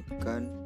ikan